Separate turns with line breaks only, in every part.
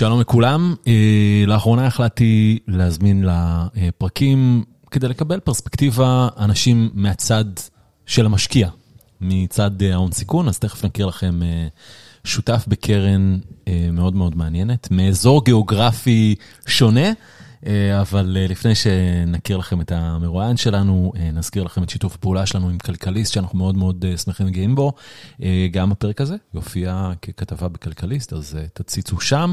שלום לכולם, אה, לאחרונה החלטתי להזמין לפרקים כדי לקבל פרספקטיבה אנשים מהצד של המשקיע, מצד אה, ההון סיכון, אז תכף נכיר לכם אה, שותף בקרן מאוד מאוד מעניינת, מאזור גיאוגרפי שונה. אה, אבל אה, לפני שנכיר לכם את המרואיין שלנו, אה, נזכיר לכם את שיתוף הפעולה שלנו עם כלכליסט, שאנחנו מאוד מאוד שמחים וגאים בו. גם הפרק הזה יופיע ככתבה בכלכליסט, אז תציצו שם.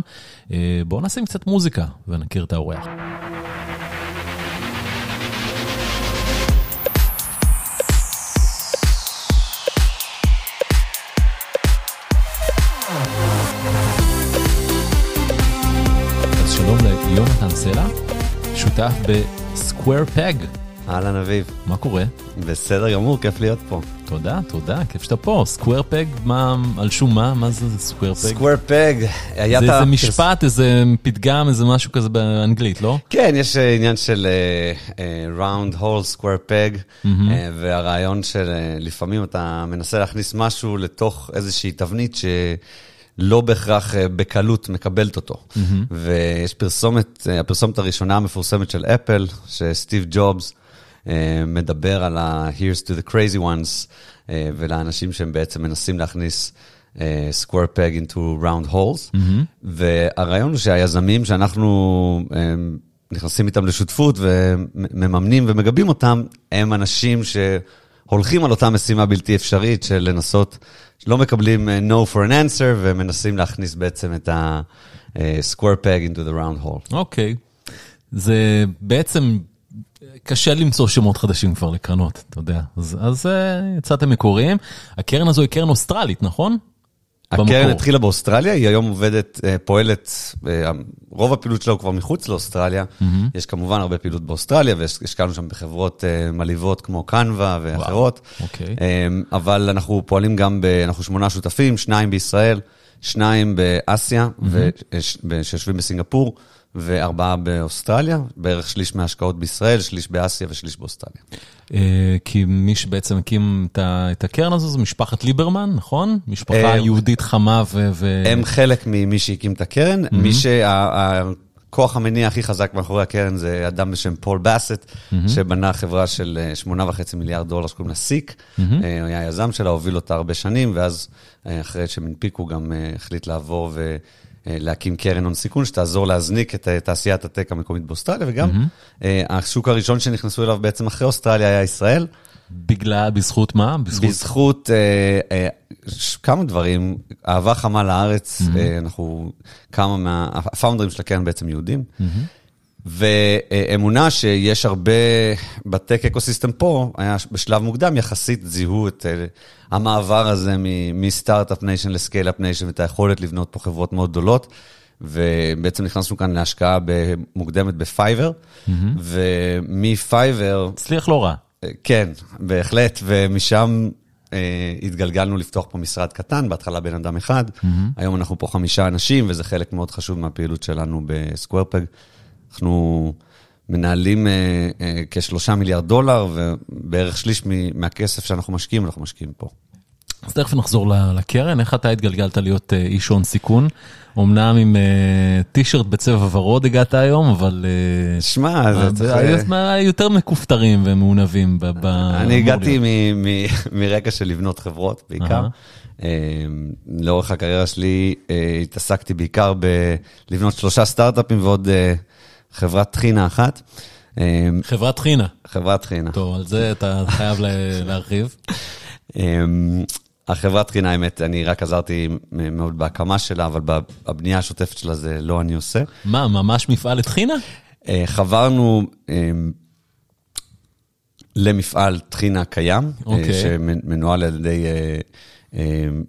בואו נשים קצת מוזיקה ונכיר את האורח. שלום ליונתן סלע, שותף בסקוואר פג.
אהלן אביב.
מה קורה?
בסדר גמור, כיף להיות פה.
תודה, תודה, כיף שאתה פה. סקוואר פג, מה, על שום מה? מה זה סקוואר פג?
סקוואר פג,
היה זה איזה משפט, איזה פתגם, איזה משהו כזה באנגלית, לא?
כן, יש אה, עניין של square peg, mm-hmm. uh, והרעיון של uh, לפעמים אתה מנסה להכניס משהו לתוך איזושהי תבנית ש... לא בהכרח אה, בקלות מקבלת אותו. Mm-hmm. ויש פרסומת, אה, הפרסומת הראשונה המפורסמת של אפל, שסטיב ג'ובס אה, מדבר על ה-Here's to the crazy ones, ולאנשים שהם בעצם מנסים להכניס square peg into round holes. Mm-hmm. והרעיון הוא שהיזמים שאנחנו נכנסים איתם לשותפות ומממנים ומגבים אותם, הם אנשים שהולכים על אותה משימה בלתי אפשרית של לנסות לא מקבלים uh, no for an answer ומנסים להכניס בעצם את ה-square peg into the round hole.
אוקיי. Okay. זה בעצם קשה למצוא שמות חדשים כבר לקרנות, אתה יודע. אז, אז uh, יצאתם מקוריים. הקרן הזו היא קרן אוסטרלית, נכון?
הקרן התחילה באוסטרליה, היא היום עובדת, אה, פועלת, רוב הפעילות שלה הוא כבר מחוץ לאוסטרליה. Mm-hmm. יש כמובן הרבה פעילות באוסטרליה, והשקענו שם בחברות מלאיבות כמו קנווה ואחרות.
Okay. אוקיי.
אבל אנחנו פועלים גם, ב, אנחנו שמונה שותפים, שניים בישראל, שניים באסיה, mm-hmm. שיושבים בסינגפור. וארבעה באוסטרליה, בערך שליש מההשקעות בישראל, שליש באסיה ושליש באוסטרליה.
אה, כי מי שבעצם הקים את הקרן הזו זה משפחת ליברמן, נכון? משפחה אה, יהודית חמה ו...
הם חלק ממי שהקים את הקרן. מי שהכוח המניע הכי חזק מאחורי הקרן זה אדם בשם פול באסט, שבנה חברה של 8.5 מיליארד דולר שקוראים לה סיק. הוא היה יזם שלה, הוביל אותה הרבה שנים, ואז אחרי שהם הנפיקו גם החליט לעבור ו... אה, להקים קרן הון סיכון שתעזור להזניק את אה, תעשיית הטק המקומית באוסטרליה, וגם mm-hmm. השוק הראשון שנכנסו אליו בעצם אחרי אוסטרליה היה ישראל.
בגלל, בזכות מה?
בזכות, בזכות אה, אה, כמה דברים, אהבה חמה לארץ, mm-hmm. אה, אנחנו, כמה מה, הפאונדרים של הקרן בעצם יהודים. Mm-hmm. ואמונה שיש הרבה, בטק אקוסיסטם פה, היה בשלב מוקדם יחסית זיהו את אה, המעבר הזה מ-Startup Nation ל-Scale-up Nation, ואת היכולת לבנות פה חברות מאוד גדולות. ובעצם נכנסנו כאן להשקעה מוקדמת ב-Fiverr, mm-hmm. ומ-Fiverr...
הצליח לא רע.
אה, כן, בהחלט, ומשם אה, התגלגלנו לפתוח פה משרד קטן, בהתחלה בן אדם אחד, mm-hmm. היום אנחנו פה חמישה אנשים, וזה חלק מאוד חשוב מהפעילות שלנו ב-Square Peg. אנחנו מנהלים אה, אה, כשלושה מיליארד דולר, ובערך שליש מהכסף שאנחנו משקיעים, אנחנו משקיעים פה.
אז תכף נחזור לקרן, איך אתה התגלגלת להיות אה, איש הון סיכון? אמנם עם טישרט בצבע ורוד הגעת היום, אבל...
שמע,
זה... יותר מכופתרים ומעונבים.
אני הגעתי מרקע של לבנות חברות בעיקר. לאורך הקריירה שלי התעסקתי בעיקר בלבנות שלושה סטארט-אפים ועוד חברת טחינה אחת.
אמ, חברת טחינה.
חברת טחינה.
טוב, על זה אתה חייב להרחיב.
אמ, החברת טחינה, האמת, אני רק עזרתי מאוד בהקמה שלה, אבל בבנייה השוטפת שלה זה לא אני עושה.
מה, ממש מפעל לטחינה?
אה, חברנו אמ, למפעל טחינה קיים, אה, אוקיי. שמנוהל על ידי אה,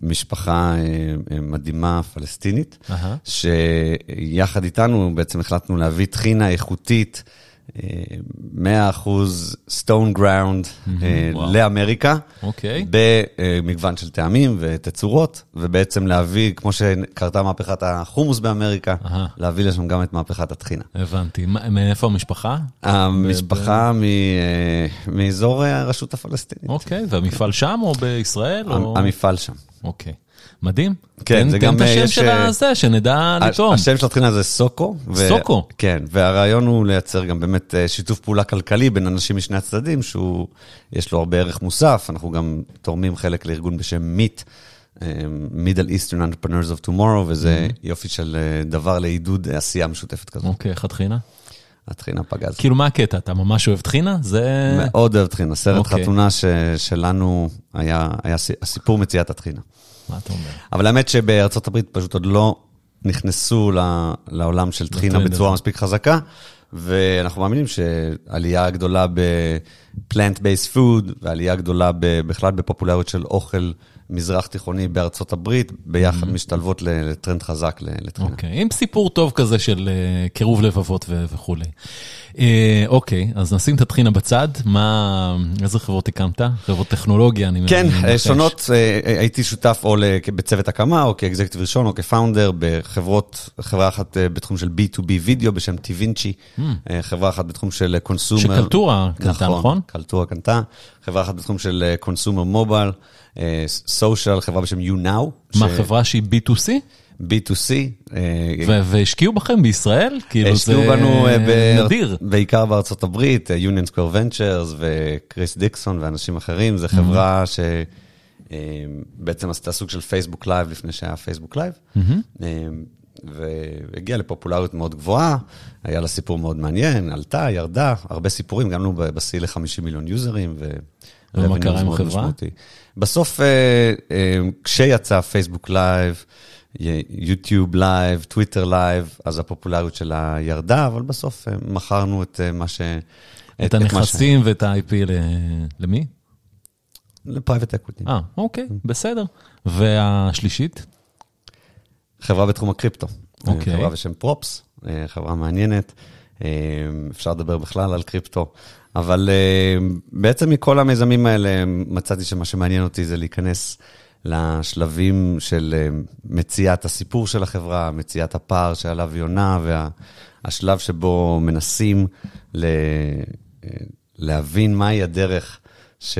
משפחה אה, מדהימה פלסטינית, uh-huh. שיחד איתנו בעצם החלטנו להביא טחינה איכותית. 100% סטון גראונד לאמריקה,
okay. אוקיי.
במגוון של טעמים ותצורות, ובעצם להביא, כמו שקרתה מהפכת החומוס באמריקה, uh-huh. להביא לשם גם את מהפכת הטחינה.
הבנתי. מאיפה המשפחה?
המשפחה ב- אה, מאזור הרשות הפלסטינית.
אוקיי, okay. והמפעל שם או בישראל?
או... המפעל שם.
אוקיי. Okay. מדהים.
כן,
תן-
זה
תן
גם,
את
אה,
השם
יש,
של
אה,
הזה, שנדע לטעום.
השם של הטחינה זה סוקו.
סוקו?
כן, והרעיון הוא לייצר גם באמת אה, שיתוף פעולה כלכלי בין אנשים משני הצדדים, שהוא, יש לו הרבה ערך מוסף. אנחנו גם תורמים חלק לארגון בשם מיט, Middle Eastern Entrepreneurs of Tomorrow, וזה יופי של דבר לעידוד עשייה משותפת כזאת.
אוקיי, איך הטחינה?
הטחינה פגז.
כאילו, מה הקטע? אתה ממש אוהב טחינה? זה...
מאוד אוהב טחינה. סרט
אוקיי.
חתונה ש- שלנו היה היה סי- הסיפור מציאת הטחינה.
מה אתה אומר?
אבל האמת שבארצות הברית פשוט עוד לא נכנסו לעולם של טחינה בצורה. מספיק חזקה, ואנחנו מאמינים שעלייה גדולה ב-plant-based food, ועלייה גדולה בכלל בפופולריות של אוכל מזרח תיכוני בארצות הברית, ביחד משתלבות ל- לטרנד חזק ל- לטחינה.
אוקיי, עם סיפור טוב כזה של אה, קירוב לבבות ו- וכולי. אה, אוקיי, אז נשים את הטחינה בצד. מה, איזה חברות הקמת? חברות טכנולוגיה, אני
כן,
אני מנחש.
שונות, אה, הייתי שותף או בצוות הקמה, או כאקזקטיב ראשון, או כפאונדר בחברות, חברה אחת אה, בתחום של B2B וידאו בשם טיווינצ'י, אה, חברה אחת בתחום של קונסומר.
שקלטורה קנתה, נכון?
קלטורה קנתה, חברה אחת בתחום של קונסומר מובייל, סושיאל, חברה בשם YouNow.
מה,
ש-
חברה שהיא B2C?
B2C. אה,
והשקיעו בכם בישראל? כאילו, זה
השקיעו בנו אה, ב-
נדיר.
בעיקר בארצות הברית, אה, Union Square Ventures וקריס דיקסון ואנשים אחרים. זו חברה שבעצם עשתה סוג של פייסבוק Live לפני שהיה פייסבוק Live. והגיעה לפופולריות מאוד גבוהה, היה לה סיפור מאוד מעניין, עלתה, ירדה, הרבה סיפורים, גם לנו בשיא ל-50 מיליון users. ו-
ומה קרה עם החברה?
בסוף, אה, אה, כשיצא פייסבוק Live, יוטיוב Live, טוויטר Live, אז הפופולריות שלה ירדה, אבל בסוף אה, מכרנו את מה ש...
את הנכסים ואת ה-IP למי?
ל-private equity.
אה, אוקיי, בסדר. והשלישית?
חברה בתחום הקריפטו.
אוקיי.
חברה בשם Props, אה, חברה מעניינת. אה, אפשר לדבר בכלל על קריפטו, אבל אה, בעצם מכל המיזמים האלה מצאתי שמה שמעניין אותי זה להיכנס לשלבים של אה, מציאת הסיפור של החברה, מציאת הפער שעליו היא עונה, והשלב שבו מנסים ל... אה, להבין מהי הדרך, ש...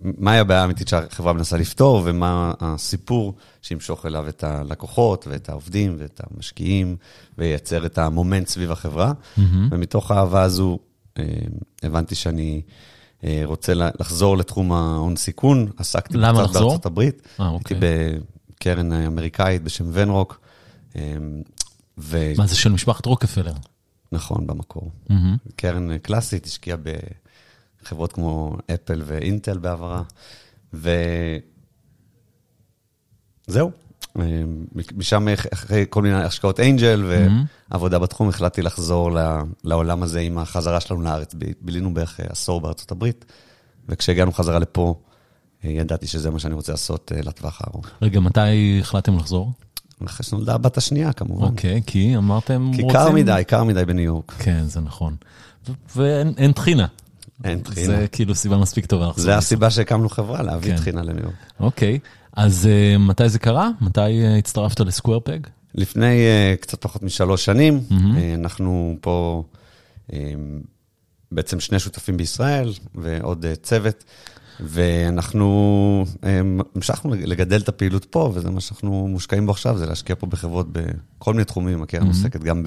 מהי הבעיה האמיתית שהחברה מנסה לפתור, ומה הסיפור שימשוך אליו את הלקוחות ואת העובדים ואת המשקיעים, וייצר את המומנט סביב החברה. Mm-hmm. ומתוך האהבה הזו אה, הבנתי שאני אה, רוצה לחזור לתחום ההון סיכון. עסקתי קצת
לחזור?
בארצות הברית.
אה, אוקיי.
הייתי בקרן אמריקאית בשם ונרוק. אה, ו...
מה זה של משפחת רוקפלר?
נכון, במקור.
מהמם.
קרן קלאסית, השקיעה בחברות כמו אפל ואינטל בעברה, וזהו. משם, אחרי כל מיני השקעות אנג'ל ועבודה בתחום, החלטתי לחזור לעולם הזה עם החזרה שלנו לארץ. בילינו בערך עשור בארצות הברית, וכשהגענו חזרה לפה, ידעתי שזה מה שאני רוצה לעשות אה, לטווח הארוך.
רגע, מתי החלטתם לחזור?
אחרי שנולדה הבת השנייה, כמובן.
אוקיי, כי אמרתם
כי
רוצים...
קר מדי, קר מדי בניו יורק.
כן, זה נכון. ואין אין טחינה.
אין טחינה.
זה כאילו סיבה מספיק טובה.
זה הסיבה שהקמנו חברה, להביא
כן.
טחינה לניו יורק.
אוקיי, אז אה, מתי זה קרה? מתי אה, הצטרפת ל-Square Peg?
לפני uh, קצת פחות משלוש שנים, mm-hmm. uh, אנחנו פה uh, בעצם שני שותפים בישראל ועוד uh, צוות, ואנחנו uh, המשכנו לגדל את הפעילות פה, וזה מה שאנחנו מושקעים בו עכשיו, זה להשקיע פה בחברות בכל מיני תחומים. הקרן. עוסקת גם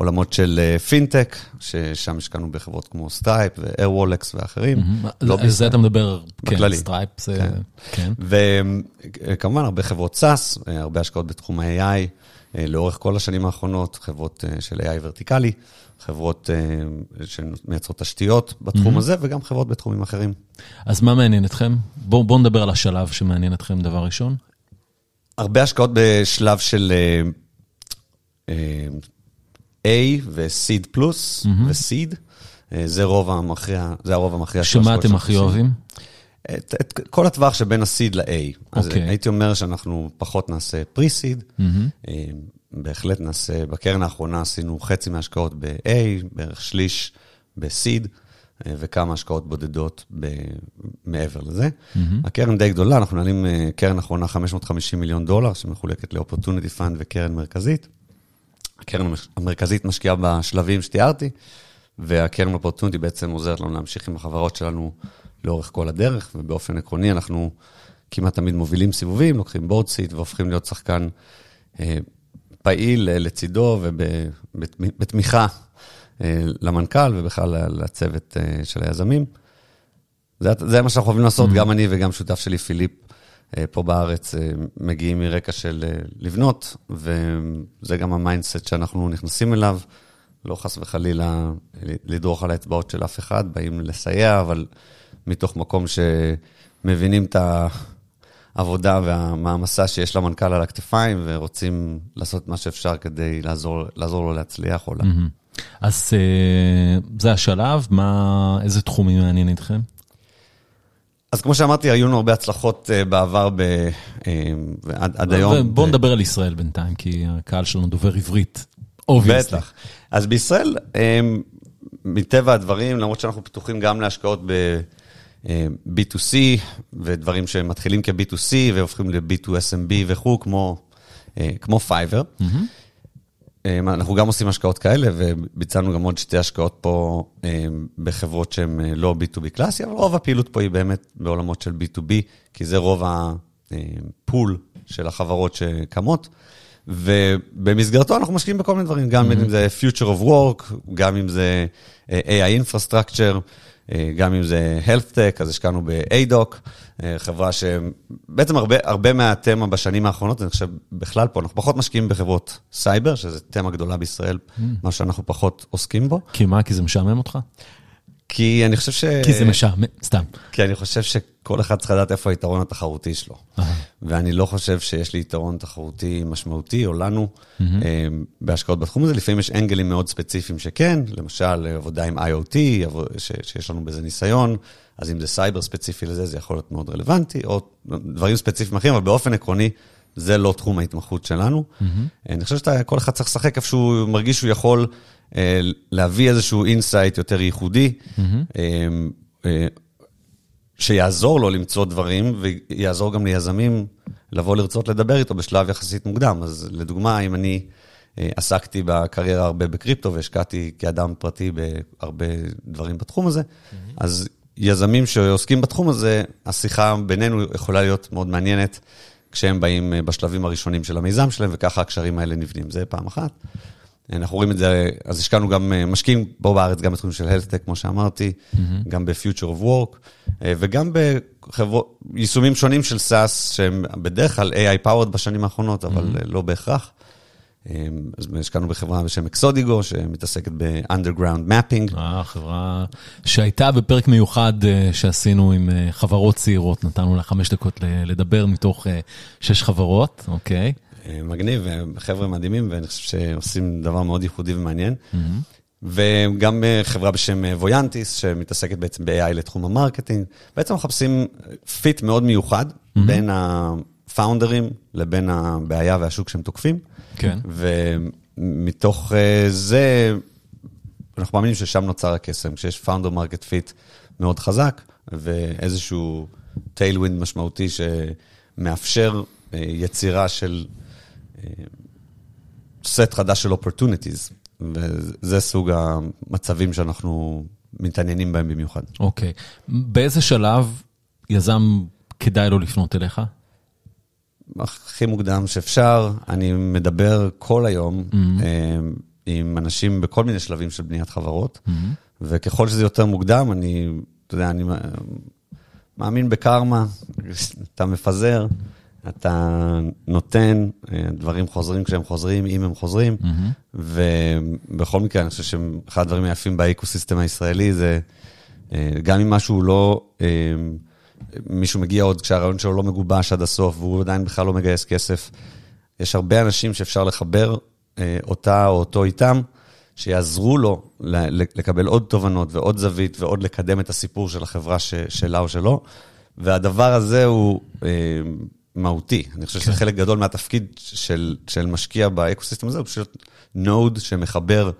בעולמות של uh, פינטק, ששם השקענו בחברות כמו Stripe ו-Airwallex ואחרים. לא
על זה אתה מדבר, כן. Stripe זה...
כן.
כן.
וכמובן, הרבה חברות SaaS, הרבה השקעות בתחום ה-AI, לאורך כל השנים האחרונות, חברות אה, של AI ורטיקלי, חברות אה, שמייצרות תשתיות בתחום הזה, וגם חברות בתחומים אחרים.
אז מה מעניין אתכם? בואו בוא נדבר על השלב שמעניין אתכם דבר ראשון.
הרבה השקעות בשלב של אה, אה, A ו-Seed פלוס ו-Seed. אה, זה רוב המכריע, זה הרוב המכריע של
שמה אתם הכי. אוהבים?
את, את כל הטווח שבין ה-seed ל-A. אז
אוקיי.
הייתי אומר שאנחנו פחות נעשה pre-seed,
מהמם.
אה, בהחלט נעשה, בקרן האחרונה עשינו חצי מההשקעות ב-A, בערך שליש ב-seed, אה, וכמה השקעות בודדות ב- מעבר לזה. הקרן די גדולה, אנחנו מנהלים אה, קרן אחרונה 550 מיליון דולר, שמחולקת ל-opportunity fund וקרן מרכזית. הקרן המרכזית משקיעה בשלבים שתיארתי, והקרן opportunity בעצם עוזרת לנו להמשיך עם החברות שלנו לאורך כל הדרך, ובאופן עקרוני אנחנו כמעט תמיד מובילים סיבובים, לוקחים בורד סיט והופכים להיות שחקן אה, פעיל אה, לצידו ובתמיכה אה, למנכ"ל ובכלל לצוות אה, של היזמים. זה, זה מה שאנחנו אוהבים לעשות, mm-hmm. גם אני וגם שותף שלי, פיליפ, פה בארץ, אה, מגיעים מרקע של אה, לבנות, וזה גם ה-mindset שאנחנו נכנסים אליו. לא חס וחלילה לדרוך על האצבעות של אף אחד, באים לסייע, אבל מתוך מקום שמבינים את העבודה והמעמסה שיש למנכ"ל על הכתפיים, ורוצים לעשות מה שאפשר כדי לעזור, לעזור לו להצליח או לה. Mm-hmm.
אז זה השלב, מה, איזה תחומים מעניין אתכם?
אז כמו שאמרתי, היו לנו הרבה הצלחות בעבר, ב, עד, עד היום.
בואו נדבר על ישראל בינתיים, כי הקהל שלנו דובר עברית. obviously.
בטח. אז בישראל, מטבע הדברים, למרות שאנחנו פתוחים גם להשקעות ב-B2C, ודברים שמתחילים כ-B2C והופכים ל-B2SMB וכו', כמו, כמו Fiverr. אנחנו גם עושים השקעות כאלה, וביצענו גם עוד שתי השקעות פה בחברות שהן לא B2B קלאסי, אבל רוב הפעילות פה היא באמת בעולמות של B2B, כי זה רוב הפול של החברות שקמות. ובמסגרתו אנחנו משקיעים בכל מיני דברים, גם אם זה future of work, גם אם זה AI infrastructure, גם אם זה health tech, אז השקענו ב-ADOC, חברה שבעצם הרבה, הרבה מהתמה בשנים האחרונות, אני חושב בכלל פה, אנחנו פחות משקיעים בחברות סייבר, שזו תמה גדולה בישראל, מה שאנחנו פחות עוסקים בו.
כי מה? כי זה משעמם אותך?
כי אני חושב ש...
כי זה משעמם, סתם.
כי אני חושב שכל אחד צריך לדעת איפה היתרון התחרותי שלו. ואני לא חושב שיש לי יתרון תחרותי משמעותי, או לנו, בהשקעות בתחום הזה. לפעמים יש אנגלים מאוד ספציפיים שכן, למשל עבודה עם IoT, שיש לנו בזה ניסיון, אז אם זה סייבר ספציפי לזה, זה יכול להיות מאוד רלוונטי, או דברים ספציפיים אחרים, אבל באופן עקרוני, זה לא תחום ההתמחות שלנו. אני חושב שכל אחד צריך לשחק איפה שהוא מרגיש שהוא יכול להביא איזשהו insight יותר ייחודי, שיעזור לו למצוא דברים, ויעזור גם ליזמים לבוא לרצות לדבר איתו בשלב יחסית מוקדם. אז לדוגמה, אם אני עסקתי בקריירה הרבה בקריפטו והשקעתי כאדם פרטי בהרבה דברים בתחום הזה, אז יזמים שעוסקים בתחום הזה, השיחה בינינו יכולה להיות מאוד מעניינת. כשהם באים בשלבים הראשונים של המיזם שלהם, וככה הקשרים האלה נבנים. זה פעם אחת. אנחנו רואים את זה, אז השקענו גם, משקיעים פה בארץ גם בתחום של tech, כמו שאמרתי, mm-hmm. גם ב-future of work, וגם ביישומים שונים של SaaS, שהם בדרך כלל AI powered בשנים האחרונות, אבל mm-hmm. לא בהכרח. אז השקענו בחברה בשם אקסודיגו, שמתעסקת ב-underground mapping.
אה, חברה שהייתה בפרק מיוחד שעשינו עם חברות צעירות, נתנו לה חמש דקות לדבר מתוך שש חברות, אוקיי.
מגניב, חבר'ה מדהימים, ואני חושב שעושים דבר מאוד ייחודי ומעניין. Mm-hmm. וגם חברה בשם Voyantis, שמתעסקת בעצם ב-AI לתחום ה-marketing. בעצם מחפשים fit מאוד מיוחד mm-hmm. בין ה-founderים לבין הבעיה והשוק שהם תוקפים.
כן.
ומתוך זה, אנחנו מאמינים ששם נוצר הקסם, כשיש founder market fit מאוד חזק, ואיזשהו tailwind משמעותי שמאפשר יצירה של סט חדש של opportunities, וזה סוג המצבים שאנחנו מתעניינים בהם במיוחד.
אוקיי. Okay. באיזה שלב יזם כדאי לו לפנות אליך?
הכי מוקדם שאפשר. אני מדבר כל היום mm-hmm. עם אנשים בכל מיני שלבים של בניית חברות, mm-hmm. וככל שזה יותר מוקדם, אני, אתה יודע, אני מאמין בקרמה, אתה מפזר. אתה נותן, דברים חוזרים כשהם חוזרים, אם הם חוזרים, mm-hmm. ובכל מקרה, אני חושב שאחד הדברים היפים באקוסיסטם הישראלי זה, גם אם משהו לא, מישהו מגיע עוד כשהרעיון שלו לא מגובש עד הסוף, והוא עדיין בכלל לא מגייס כסף, יש הרבה אנשים שאפשר לחבר אותה או אותו איתם, שיעזרו לו לקבל עוד תובנות ועוד זווית ועוד לקדם את הסיפור של החברה שלה או שלו, והדבר הזה הוא... מהותי. אני חושב שזה חלק גדול מהתפקיד של, של משקיע ב-ecosystem הזה, הוא פשוט node שמחבר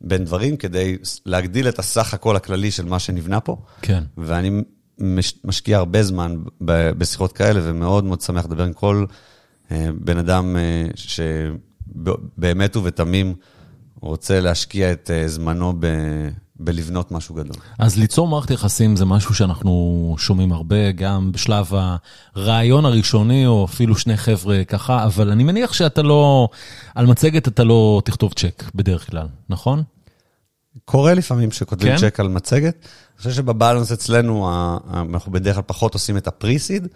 בין דברים כדי להגדיל את הסך הכל הכללי של מה שנבנה פה.
כן.
ואני מש, משקיע הרבה זמן בשיחות כאלה, ומאוד מאוד שמח לדבר עם כל אה, בן אדם אה, שבאמת ובתמים רוצה להשקיע את אה, זמנו ב, בלבנות משהו גדול.
אז ליצור מערכת יחסים זה משהו שאנחנו שומעים הרבה, גם בשלב הרעיון הראשוני, או אפילו שני חבר'ה ככה, אבל אני מניח שאתה לא, על מצגת אתה לא תכתוב צ'ק בדרך כלל, נכון?
קורה לפעמים שכותבים
כן?
צ'ק על מצגת. אני חושב שבבלנס אצלנו, אנחנו בדרך כלל פחות עושים את הפרי-סיד,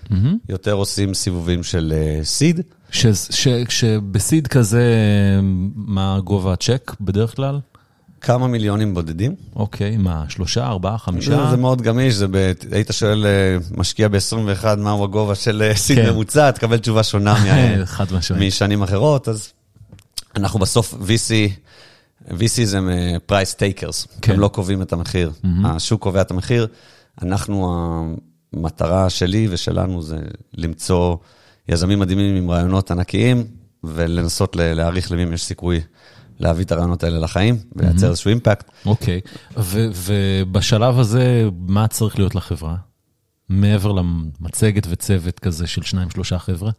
יותר עושים סיבובים של סיד.
ש- ש- שבסיד כזה, מה גובה הצ'ק בדרך כלל?
כמה מיליונים בודדים.
אוקיי, מה, שלושה, ארבעה, חמישה?
זה, מאוד גמיש, זה ב... היית שואל אה, משקיע ב-21 מהו הגובה של אה, סיד
כן.
ממוצע, תקבל תשובה שונה מה...
חד משמעית.
משנים אחרות, אז אנחנו בסוף VC, VC זה price takers,
כן.
הם לא קובעים את המחיר, השוק קובע את המחיר. אנחנו, המטרה שלי ושלנו זה למצוא יזמים מדהימים עם רעיונות ענקיים, ולנסות להעריך למי יש סיכוי להביא את הרעיונות האלה לחיים, ולייצר איזשהו אימפקט.
אוקיי, ו- ובשלב הזה, מה צריך להיות לחברה? מעבר למצגת וצוות כזה של שניים, שלושה חבר'ה?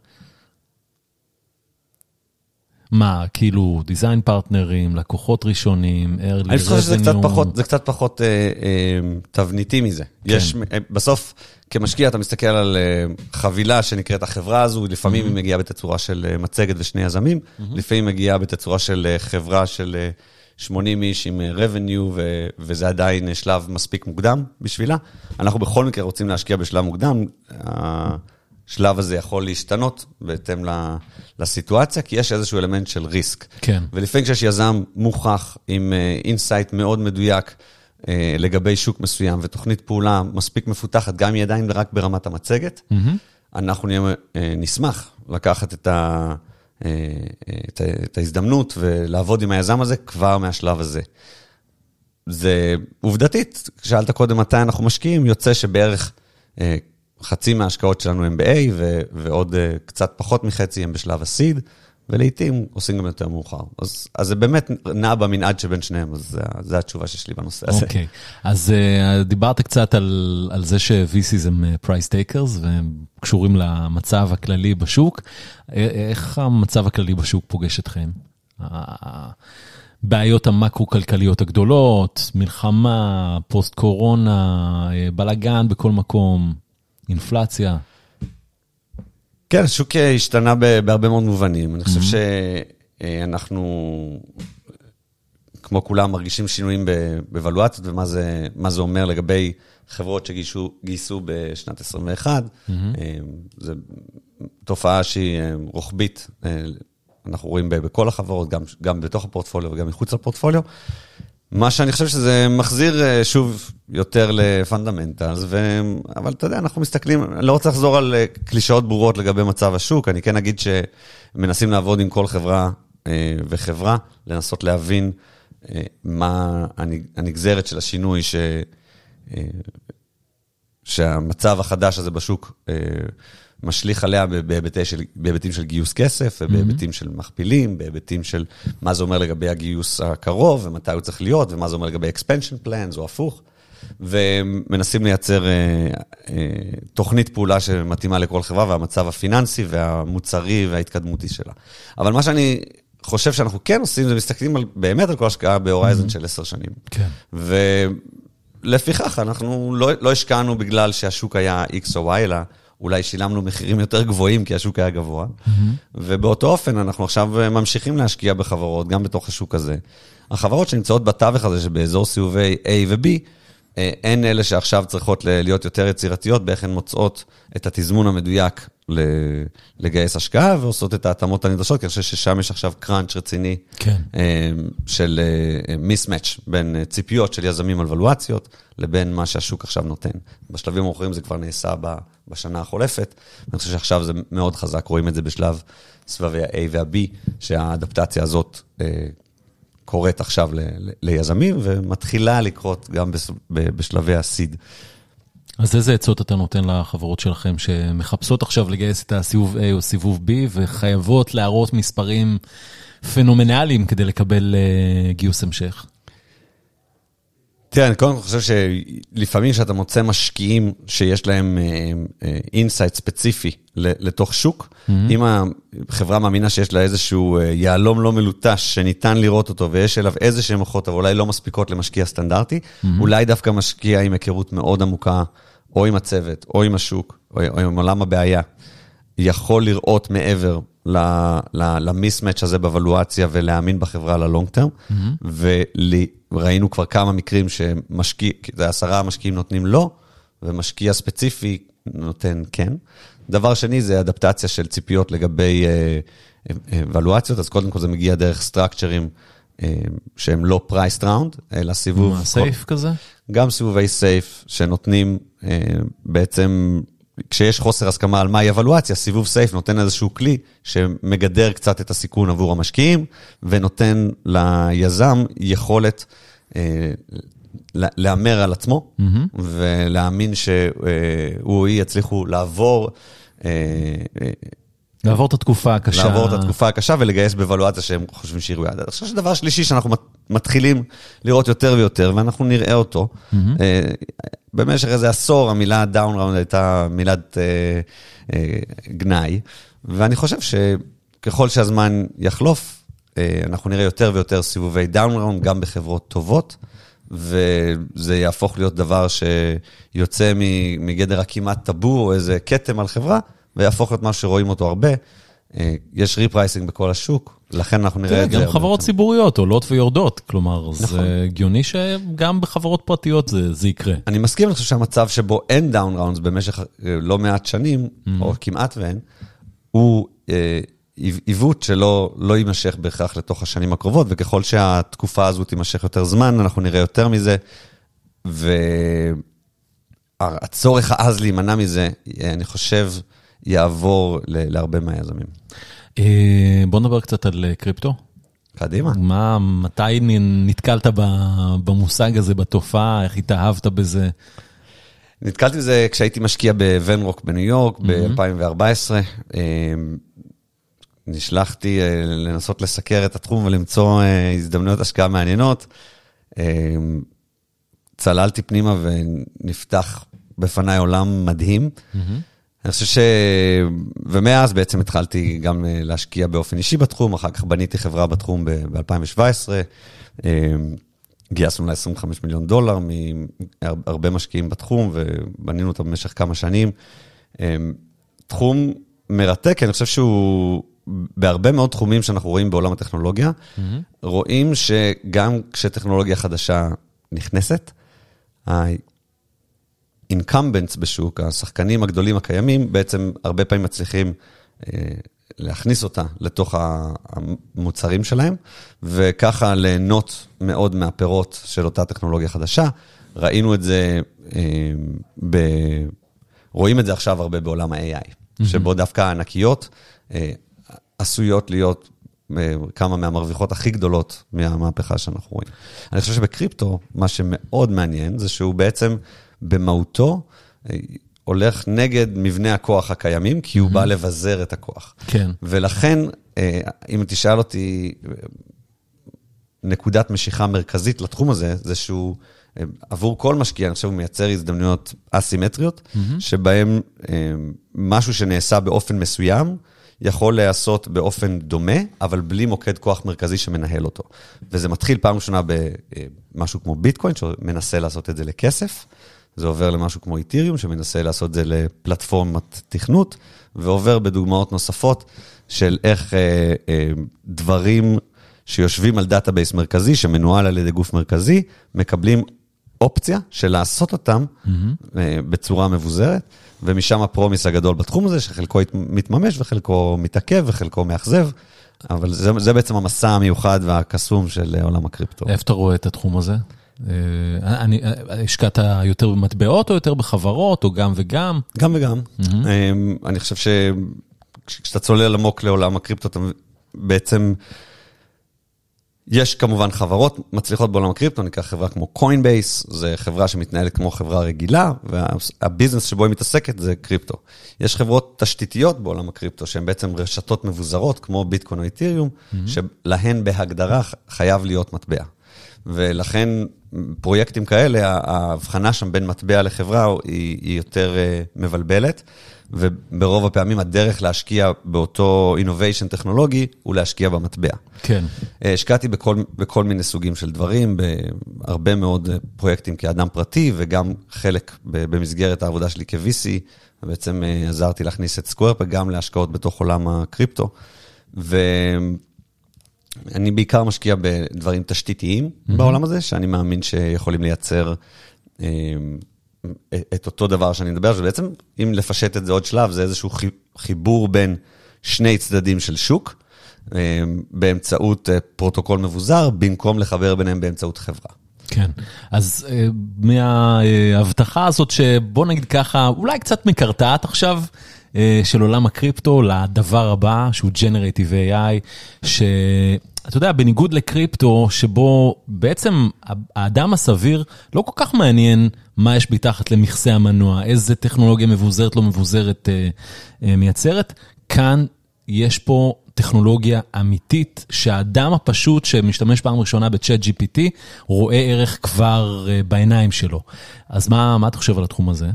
מה, כאילו, דיזיין פרטנרים, לקוחות ראשונים, early
אני חושב שזה קצת
revenue?
פחות, זה קצת פחות אה, אה, תבניתי מזה.
כן.
יש, בסוף, כמשקיע אתה מסתכל על אה, חבילה שנקראת החברה הזו, לפעמים
Mm-hmm.
היא מגיעה בתצורה של אה, מצגת ושני יזמים, לפעמים היא מגיעה בתצורה של אה, חברה של אה, 80 איש עם revenue, ו- וזה עדיין שלב מספיק מוקדם בשבילה. אנחנו בכל מקרה רוצים להשקיע בשלב מוקדם. השלב הזה יכול להשתנות בהתאם ל- לסיטואציה, כי יש איזשהו אלמנט של risk.
כן.
ולפעמים כשיש יזם מוכח עם insight מאוד מדויק לגבי שוק מסוים ותוכנית פעולה מספיק מפותחת, גם אם היא עדיין רק ברמת המצגת, אנחנו נהיה, אה, נשמח לקחת את, ה, אה, את, את ההזדמנות ולעבוד עם היזם הזה כבר מהשלב הזה. זה עובדתית, שאלת קודם מתי אנחנו משקיעים, יוצא שבערך אה, חצי מההשקעות שלנו הם ב-A ועוד אה, קצת פחות מחצי הם בשלב ה-seed, ולעיתים עושים גם יותר מאוחר. אז, אז זה באמת נע במנעד שבין שניהם, אז זו התשובה שיש לי בנושא הזה.
אוקיי, אז uh, דיברת קצת על, על זה ש-VCs הם price takers והם קשורים למצב הכללי בשוק. א- איך המצב הכללי בשוק פוגש אתכם? בעיות המקרו-כלכליות הגדולות, מלחמה, פוסט-קורונה, אה, בלאגן בכל מקום, אינפלציה.
כן, השוק אה, השתנה בהרבה מאוד מובנים. אני חושב שאנחנו, כמו כולם, מרגישים שינויים בוולואציות ומה זה, זה אומר לגבי חברות שגייסו בשנת 21. זו תופעה שהיא אה, רוחבית, אה, אנחנו רואים בכל החברות, גם, גם בתוך הפורטפוליו וגם מחוץ לפורטפוליו. מה שאני חושב שזה מחזיר אה, שוב יותר לפונדמנטלס, ו... אבל אתה יודע, אנחנו מסתכלים, לא רוצה לחזור על אה, קלישאות ברורות לגבי מצב השוק, אני כן אגיד שמנסים לעבוד עם כל חברה אה, וחברה, לנסות להבין מה הנג- הנגזרת של השינוי ש... שהמצב החדש הזה בשוק משליך עליה ב- בהיבטי של, בהיבטים של גיוס כסף, ובהיבטים של מכפילים, בהיבטים של מה זה אומר לגבי הגיוס הקרוב, ומתי הוא צריך להיות, ומה זה אומר לגבי expansion plans, או הפוך. ומנסים לייצר אה, אה, תוכנית פעולה שמתאימה לכל חברה, והמצב הפיננסי והמוצרי וההתקדמותי שלה. אבל מה שאני חושב שאנחנו כן עושים, זה מסתכלים על, באמת על כל השקעה ב horizon של עשר שנים.
כן.
ולפיכך, אנחנו לא, לא השקענו בגלל שהשוק היה X או Y, אלא אולי שילמנו מחירים יותר גבוהים כי השוק היה גבוה. ובאותו אופן, אנחנו עכשיו ממשיכים להשקיע בחברות, גם בתוך השוק הזה. החברות שנמצאות בתווך הזה, שבאזור סיבובי A ו-B, אה, הן אלה שעכשיו צריכות להיות יותר יצירתיות, באיך הן מוצאות את התזמון המדויק לגייס השקעה ועושות את ההתאמות הנדרשות, כי אני חושב ששם יש עכשיו קראנץ' רציני
כן.
אה, של מיסמץ' בין אה, ציפיות של יזמים על ולואציות לבין מה שהשוק עכשיו נותן. בשלבים המאוחרים זה כבר נעשה ב- בשנה החולפת, אני חושב שעכשיו זה מאוד חזק, רואים את זה בשלב סבבי ה-A וה-B, שהאדפטציה הזאת אה, קורית עכשיו ל- ל- ליזמים ומתחילה לקרות גם בס- ב- בשלבי ה-seed.
אז איזה עצות אתה נותן לחברות שלכם שמחפשות עכשיו לגייס את הסיבוב A או סיבוב B וחייבות להראות מספרים פנומנליים כדי לקבל uh, גיוס המשך?
תראה, אני קודם כל חושב שלפעמים כשאתה מוצא משקיעים שיש להם insight ספציפי לתוך שוק, mm-hmm. אם החברה מאמינה שיש לה איזשהו יהלום לא מלוטש שניתן לראות אותו ויש אליו איזה שהם הוכחות, אבל אולי לא מספיקות למשקיע סטנדרטי, mm-hmm. אולי דווקא משקיע עם היכרות מאוד עמוקה, או עם הצוות, או עם השוק, או, או עם עולם הבעיה, יכול לראות מעבר ל mismatch הזה ב valuation ולהאמין בחברה ל long term. Mm-hmm. וראינו כבר כמה מקרים שמשקיע, זה עשרה משקיעים נותנים לא, ומשקיע ספציפי נותן כן. דבר שני זה אדפטציה של ציפיות לגבי וולואציות, אז קודם כל זה מגיע דרך סטרקצ'רים שהם לא פרייסט ראונד, אלא סיבוב...
מה, סייף כזה?
גם סיבובי סייף שנותנים בעצם כשיש חוסר הסכמה על מהי אבלואציה, סיבוב סייף נותן איזשהו כלי שמגדר קצת את הסיכון עבור המשקיעים, ונותן ליזם יכולת אה, להמר על עצמו, mm-hmm. ולהאמין שהוא או היא יצליחו לעבור. אה,
אה, לעבור את התקופה הקשה.
לעבור את התקופה הקשה ולגייס בוולואציה שהם חושבים שהיא ראויה. אני חושב שדבר שלישי שאנחנו מתחילים לראות יותר ויותר, ואנחנו נראה אותו. Mm-hmm. במשך איזה עשור המילה דאון ראונד הייתה מילת אה, אה, גנאי, ואני חושב שככל שהזמן יחלוף, אה, אנחנו נראה יותר ויותר סיבובי down round גם בחברות טובות. וזה יהפוך להיות דבר שיוצא מגדר הכמעט טאבו או איזה כתם על חברה, ויהפוך להיות משהו שרואים אותו הרבה. אה, יש repricing בכל השוק, לכן אנחנו נראה את זה.
גם חברות ציבוריות עולות ויורדות, כלומר, זה נכון. הגיוני שגם בחברות פרטיות זה יקרה.
אני מסכים, אני חושב שהמצב שבו אין down rounds במשך אה, לא מעט שנים, mm-hmm. או כמעט ואין, הוא אה, עיוות שלא לא יימשך בהכרח לתוך השנים הקרובות, וככל שהתקופה הזו תימשך יותר זמן, אנחנו נראה יותר מזה. והצורך העז להימנע מזה, אני חושב, יעבור להרבה מהיזמים.
אה, בוא נדבר קצת על אה, קריפטו.
קדימה.
מה, מתי נתקלת במושג הזה, בתופעה, איך התאהבת בזה?
נתקלתי בזה כשהייתי משקיע בוונרוק בניו יורק ב-2014. אה, נשלחתי לנסות לסקר את התחום ולמצוא הזדמנויות השקעה מעניינות. צללתי פנימה ונפתח בפניי עולם מדהים. Mm-hmm. אני חושב ש... ומאז בעצם התחלתי גם אה, להשקיע באופן אישי בתחום, אחר כך בניתי חברה בתחום ב-2017. אה, גייסנו לה 25 מיליון דולר מהרבה משקיעים בתחום, ובנינו אותה במשך כמה שנים. אה, תחום מרתק, אני חושב שהוא, בהרבה מאוד תחומים שאנחנו רואים בעולם הטכנולוגיה, mm-hmm. רואים שגם כשטכנולוגיה חדשה נכנסת, אינקמבנטס בשוק, השחקנים הגדולים הקיימים, בעצם הרבה פעמים מצליחים אה, להכניס אותה לתוך המוצרים שלהם, וככה ליהנות מאוד מהפירות של אותה טכנולוגיה חדשה. ראינו את זה, אה, ב... רואים את זה עכשיו הרבה בעולם ה-AI, mm-hmm. שבו דווקא הענקיות אה, עשויות להיות כמה מהמרוויחות הכי גדולות מהמהפכה שאנחנו רואים. אני חושב שבקריפטו, מה שמאוד מעניין זה שהוא בעצם... במהותו אה, הולך נגד מבנה הכוח הקיימים, כי הוא mm-hmm. בא לבזר את הכוח.
כן.
ולכן, אה, אם תשאל אותי, נקודת משיכה מרכזית לתחום הזה, זה שהוא, אה, עבור כל משקיע, אני חושב, הוא מייצר הזדמנויות אסימטריות, mm-hmm. שבהן משהו שנעשה באופן מסוים, יכול להיעשות באופן דומה, אבל בלי מוקד כוח מרכזי שמנהל אותו. וזה מתחיל פעם ראשונה במשהו כמו ביטקוין, שמנסה לעשות את זה לכסף. זה עובר למשהו כמו Ethereum, שמנסה לעשות את זה לפלטפורמת תכנות, ועובר בדוגמאות נוספות של איך אה, אה, דברים שיושבים על database מרכזי, שמנוהל על ידי גוף מרכזי, מקבלים אופציה של לעשות אותם mm-hmm. אה, בצורה מבוזרת, ומשם ה promise הגדול בתחום הזה, שחלקו מתממש וחלקו מתעכב וחלקו מאכזב. אבל זה, זה בעצם המסע המיוחד והקסום של עולם הקריפטו.
איפה אתה רואה את התחום הזה? אה, אני, אה, השקעת יותר במטבעות או יותר בחברות, או גם וגם?
גם וגם. Mm-hmm. אני חושב שכשאתה צולל עמוק לעולם הקריפטו, אתה בעצם... יש כמובן חברות מצליחות בעולם הקריפטו, ניקח חברה כמו Coinbase, זו חברה שמתנהלת כמו חברה רגילה, וה business שבו היא מתעסקת זה קריפטו. יש חברות תשתיתיות בעולם הקריפטו, שהן בעצם רשתות מבוזרות, כמו ביטקוין או איתיריום, mm-hmm. שלהן בהגדרה חייב להיות מטבע. ולכן פרויקטים כאלה, ההבחנה שם בין מטבע לחברה היא, היא יותר מבלבלת. וברוב הפעמים הדרך להשקיע באותו innovation טכנולוגי הוא להשקיע במטבע.
כן.
השקעתי בכל, בכל מיני סוגים של דברים, בהרבה מאוד פרויקטים כאדם פרטי, וגם חלק במסגרת העבודה שלי כ-VC, בעצם עזרתי להכניס את Square Peg גם להשקעות בתוך עולם הקריפטו. ואני בעיקר משקיע בדברים תשתיתיים mm-hmm. בעולם הזה, שאני מאמין שיכולים לייצר... את אותו דבר שאני מדבר, שבעצם, אם לפשט את זה עוד שלב, זה איזשהו חיבור בין שני צדדים של שוק, אה, באמצעות אה, פרוטוקול מבוזר, במקום לחבר ביניהם באמצעות חברה.
כן, אז אה, מההבטחה הזאת שבוא נגיד ככה, אולי קצת מקרטעת עכשיו, של עולם הקריפטו לדבר הבא, שהוא Generative AI, שאתה יודע, בניגוד לקריפטו, שבו בעצם האדם הסביר לא כל כך מעניין מה יש מתחת למכסה המנוע, איזה טכנולוגיה מבוזרת, לא מבוזרת אה, אה, מייצרת. כאן יש פה טכנולוגיה אמיתית, שהאדם הפשוט שמשתמש פעם ראשונה בצ'אט GPT, רואה ערך כבר אה, בעיניים שלו. אז מה, מה אתה חושב על התחום הזה?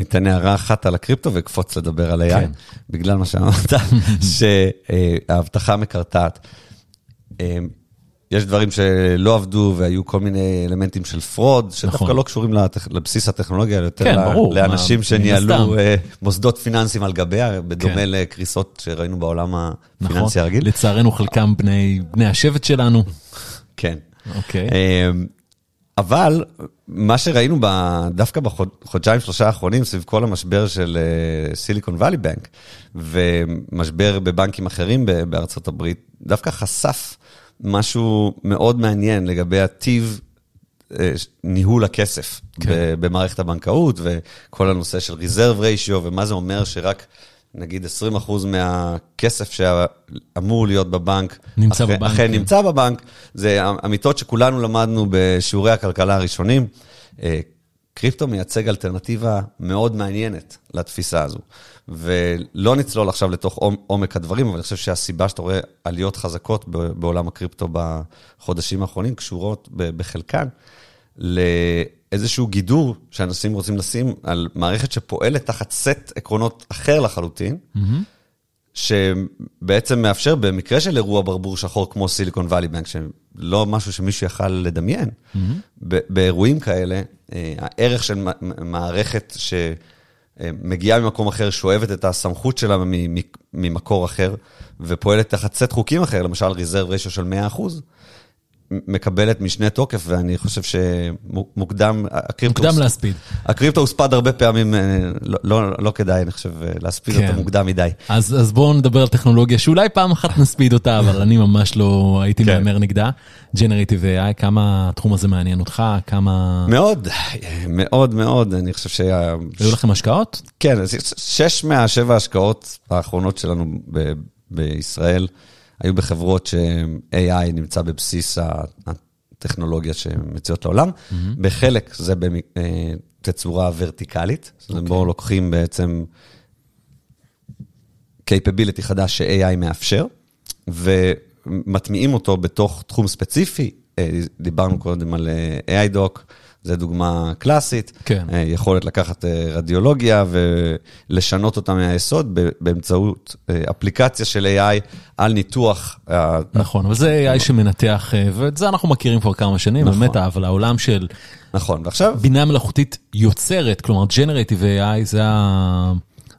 אני אתן הערה אחת על הקריפטו ואקפוץ לדבר על AI, כן. בגלל מה שאמרת, שההבטחה מקרטעת. יש דברים שלא עבדו והיו כל מיני אלמנטים של fraud, שדווקא נכון. לא קשורים. לבסיס הטכנולוגיה, יותר כן, ל... ברור, לאנשים מה... שניהלו uh, מוסדות פיננסיים על גביה, בדומה כן. לקריסות שראינו בעולם הפיננסי נכון. הרגיל.
לצערנו חלקם בני, בני השבט שלנו.
כן.
אוקיי. Okay.
אמ, אבל מה שראינו ב, דווקא בחודשיים, שלושה האחרונים, סביב כל המשבר של סיליקון וואלי בנק, ומשבר בבנקים אחרים בארצות הברית, דווקא חשף משהו מאוד מעניין לגבי הטיב אה, ניהול הכסף כן. במערכת הבנקאות, וכל הנושא של reserve ratio, ומה זה אומר שרק נגיד 20% מהכסף שאמור להיות בבנק,
נמצא אחרי, בבנק.
אכן כן. נמצא בבנק, זה אמיתות שכולנו למדנו בשיעורי הכלכלה הראשונים. אה, קריפטו מייצג אלטרנטיבה מאוד מעניינת לתפיסה הזו. ולא נצלול עכשיו לתוך עומק הדברים, אבל אני חושב שהסיבה שאתה רואה עליות חזקות בעולם הקריפטו בחודשים האחרונים, קשורות בחלקן לאיזשהו גידור שאנשים רוצים לשים על מערכת שפועלת תחת סט עקרונות אחר לחלוטין, mm-hmm. שבעצם מאפשר, במקרה של אירוע ברבור שחור כמו סיליקון וואלי בנק, שלא משהו שמישהו יכל לדמיין, mm-hmm. באירועים כאלה, אה, הערך של מערכת ש... מגיעה ממקום אחר, שואבת את הסמכות שלה ממקור אחר, ופועלת תחת סט חוקים אחר, למשל ריזרב רשו של 100%, מקבלת משנה תוקף, ואני חושב שמוקדם,
הקריפטו... מוקדם להספיד.
הקריפטו הוספד הרבה פעמים, אה, לא, לא, לא כדאי, אני חושב, אה, להספיד כן. אותו מוקדם מדי.
אז, אז בואו נדבר על טכנולוגיה שאולי פעם אחת נספיד אותה, אבל אני ממש לא הייתי כן. מהמר נגדה. Generative AI, כמה התחום הזה מעניין אותך? כמה...
מאוד, מאוד מאוד, אני חושב שהיה...
היו לכם השקעות?
כן, שש מהשבע ההשקעות האחרונות שלנו ב... בישראל. היו בחברות ש-AI נמצא בבסיס הטכנולוגיה שמציעות לעולם. Mm-hmm. בחלק זה בתצורה אה, ורטיקלית, okay. אוקיי. בואו לוקחים בעצם capability חדש ש-AI מאפשר, ומטמיעים אותו בתוך תחום ספציפי. אה, דיברנו קודם על אה, זו דוגמה קלאסית.
כן.
אה, יכולת לקחת אה, רדיולוגיה ולשנות אותה מהיסוד באמצעות אה, אפליקציה של AI על ניתוח.
נכון, אבל זה AI שמנתח, ואת זה אנחנו מכירים כבר כמה שנים, נכון. באמת, אבל העולם של...
נכון, ועכשיו...
בינה מלאכותית יוצרת, כלומר, Generative AI זה ה...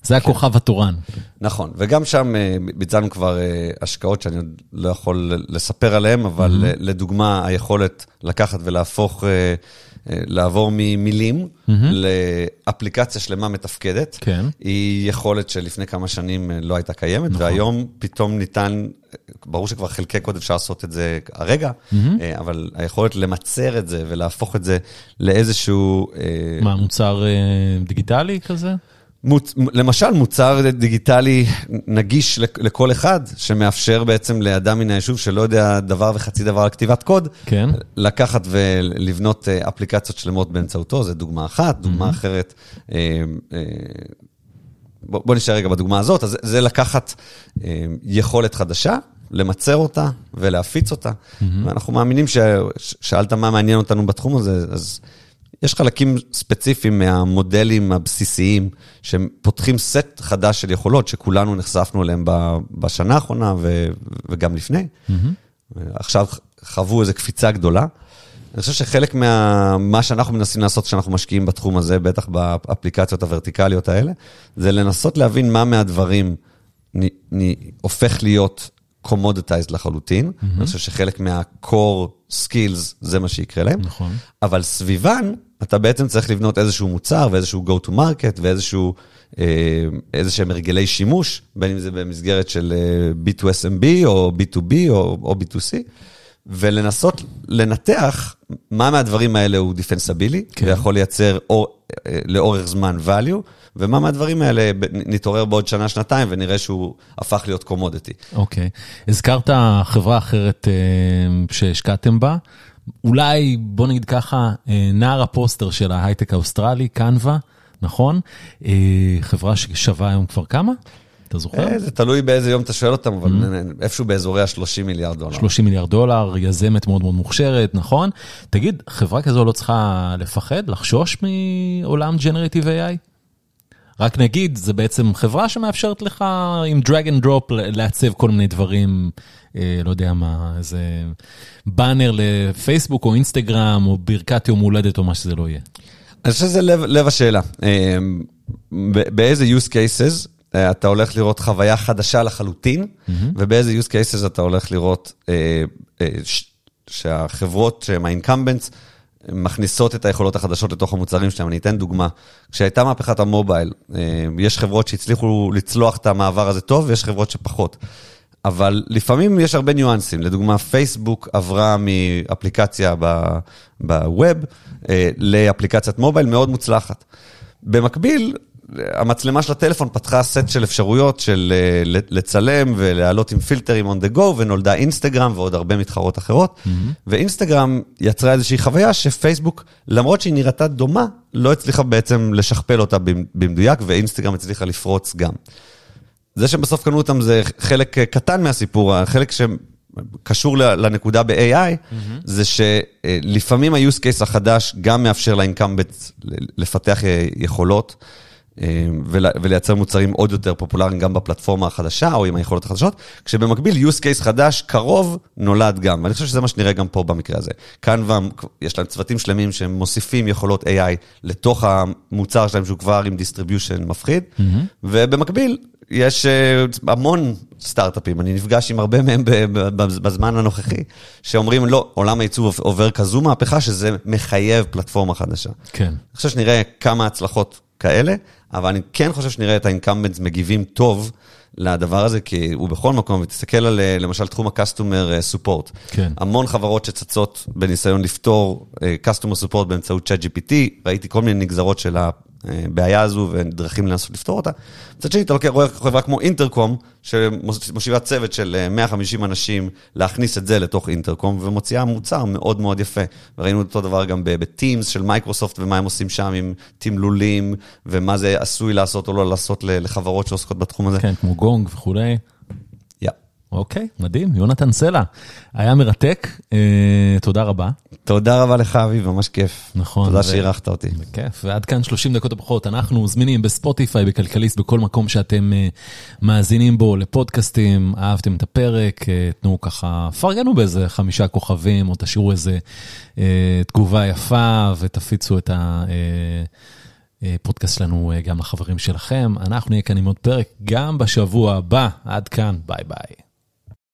זה הכוכב התורן.
נכון, וגם שם ביצענו כבר השקעות שאני עוד לא יכול לספר עליהן, אבל. לדוגמה, היכולת לקחת ולהפוך לעבור ממילים mm-hmm. לאפליקציה שלמה מתפקדת.
כן.
היא יכולת שלפני כמה שנים אה, לא הייתה קיימת, נכון. והיום פתאום ניתן, ברור שכבר חלקי קוד אפשר לעשות את זה הרגע, mm-hmm. אבל היכולת למצר את זה ולהפוך את זה לאיזשהו...
מה, מוצר דיגיטלי כזה?
מוצ... למשל, מוצר דיגיטלי נגיש לכל אחד, שמאפשר בעצם לאדם מן היישוב שלא יודע דבר וחצי דבר על כתיבת קוד,
כן.
לקחת ולבנות אה, אפליקציות שלמות באמצעותו, זו דוגמה אחת. דוגמה mm-hmm. אחרת, אה, אה, בוא, בוא נשאר רגע בדוגמה הזאת, אז זה לקחת יכולת חדשה, למצר אותה ולהפיץ אותה. Mm-hmm. ואנחנו מאמינים ש... שאלת מה מעניין אותנו בתחום הזה, אז יש חלקים ספציפיים מהמודלים הבסיסיים שפותחים סט חדש של יכולות שכולנו נחשפנו אליהם בשנה האחרונה ו... וגם לפני. Mm-hmm. עכשיו חוו איזו קפיצה גדולה. אני חושב שחלק מה שאנחנו מנסים לעשות כשאנחנו משקיעים בתחום הזה, בטח באפליקציות הוורטיקליות האלה, זה לנסות להבין מה מהדברים נ, נ, הופך להיות commoditized לחלוטין. Mm-hmm. אני חושב שחלק מה-core skills זה מה שיקרה להם.
נכון.
אבל סביבן, אתה בעצם צריך לבנות איזשהו מוצר ואיזשהו go to market ואיזשהו, אה, איזה שהם הרגלי שימוש, בין אם זה במסגרת של אה, B2SMB או B2B או, או B2C. ולנסות לנתח מה מהדברים האלה הוא דיפנסבילי, כן. ויכול לייצר אור, אה, לאורך זמן value, ומה מהדברים האלה נתעורר בעוד שנה, שנתיים, ונראה שהוא הפך להיות commodity.
אוקיי. הזכרת חברה אחרת אה, שהשקעתם בה. אולי, בוא נגיד ככה, אה, נער הפוסטר של ההייטק האוסטרלי, Canva, נכון? חברה ששווה היום כבר כמה? אתה זוכר?
אה, זה תלוי באיזה יום אתה שואל אותם, אבל mm-hmm. איפשהו באזורי ה-30 מיליארד דולר.
30 מיליארד דולר, יזמת מאוד מאוד מוכשרת, נכון? תגיד, חברה כזו לא צריכה לפחד, לחשוש מעולם Generative AI? רק נגיד, זה בעצם חברה שמאפשרת לך עם drag and drop לעצב כל מיני דברים, אה, לא יודע מה, איזה באנר לפייסבוק או אינסטגרם או ברכת יום הולדת או מה שזה לא יהיה.
אני חושב שזה לב, לב השאלה. אה, באיזה use cases אה, אתה הולך לראות חוויה חדשה לחלוטין, mm-hmm. ובאיזה use cases אתה הולך לראות אה, אה, שהחברות שהן ה-incumbents מכניסות את היכולות החדשות לתוך המוצרים שלהם. אני אתן דוגמה. כשהייתה מהפכת המובייל, אה, יש חברות שהצליחו לצלוח את המעבר הזה טוב, ויש חברות שפחות. אבל לפעמים יש הרבה ניואנסים. לדוגמה, פייסבוק עברה מאפליקציה בווב אה, לאפליקציית מובייל מאוד מוצלחת. במקביל, המצלמה של הטלפון פתחה סט של אפשרויות של אה, לצלם ולהעלות עם פילטרים on the go, ונולדה אינסטגרם ועוד הרבה מתחרות אחרות. Mm-hmm. ואינסטגרם יצרה איזושהי חוויה שפייסבוק, למרות שהיא נראתה דומה, לא הצליחה בעצם לשכפל אותה במדויק, ואינסטגרם הצליחה לפרוץ גם. זה שבסוף קנו אותם זה חלק אה, קטן מהסיפור, החלק שקשור לנקודה ב-AI, mm-hmm. זה שלפעמים ה-use case החדש גם מאפשר לאינקמבט לפתח אה, יכולות. אה, ולייצר מוצרים עוד יותר פופולריים גם בפלטפורמה החדשה או עם היכולות החדשות, כשבמקביל use case חדש קרוב נולד גם, ואני חושב שזה מה שנראה גם פה במקרה הזה. כאן יש להם צוותים שלמים שהם מוסיפים יכולות AI לתוך המוצר שלהם שהוא כבר עם distribution מפחיד, mm-hmm. ובמקביל יש אה, המון סטארט-אפים, אני נפגש עם הרבה מהם בזמן הנוכחי, שאומרים, לא, עולם הייצור עובר כזו מהפכה שזה מחייב פלטפורמה חדשה.
כן. אני
חושב שנראה כמה הצלחות כאלה, אבל אני כן חושב שנראה את ה incumbents מגיבים טוב לדבר הזה, כי הוא בכל מקום, ותסתכל על למשל תחום ה-customer support.
כן.
המון חברות שצצות בניסיון לפתור אה, customer support באמצעות ChatGPT, ראיתי כל מיני נגזרות של הבעיה הזו ודרכים לנסות לפתור אותה. מצד שני, אתה לוקח, רואה חברה כמו אינטרקום, שמושיבה צוות של 150 אה, אנשים להכניס את זה לתוך אינטרקום, ומוציאה מוצר מאוד מאוד יפה. וראינו אותו דבר גם ב Teams של מייקרוסופט, ומה הם עושים שם עם תמלולים, ומה זה עשוי לעשות או לא לעשות לחברות שעוסקות בתחום הזה.
כן, כמו גונג וכולי. אוקיי, מדהים, יונתן סלע. היה מרתק, אה, תודה רבה.
תודה רבה לך, אביב, ממש כיף.
נכון.
תודה ו... שאירחת אותי.
בכיף, ועד כאן 30 דקות הברכות. אנחנו זמינים בספוטיפיי, בכלכליסט, בכל מקום שאתם אה, מאזינים בו לפודקאסטים, אהבתם את הפרק, אה, תנו ככה, פרגנו באיזה חמישה כוכבים, או תשאירו איזה אה, תגובה יפה, ותפיצו את ה... אה, פודקאסט שלנו אה, גם לחברים שלכם. אנחנו נהיה כאן עם עוד פרק גם בשבוע הבא. עד כאן, ביי ביי.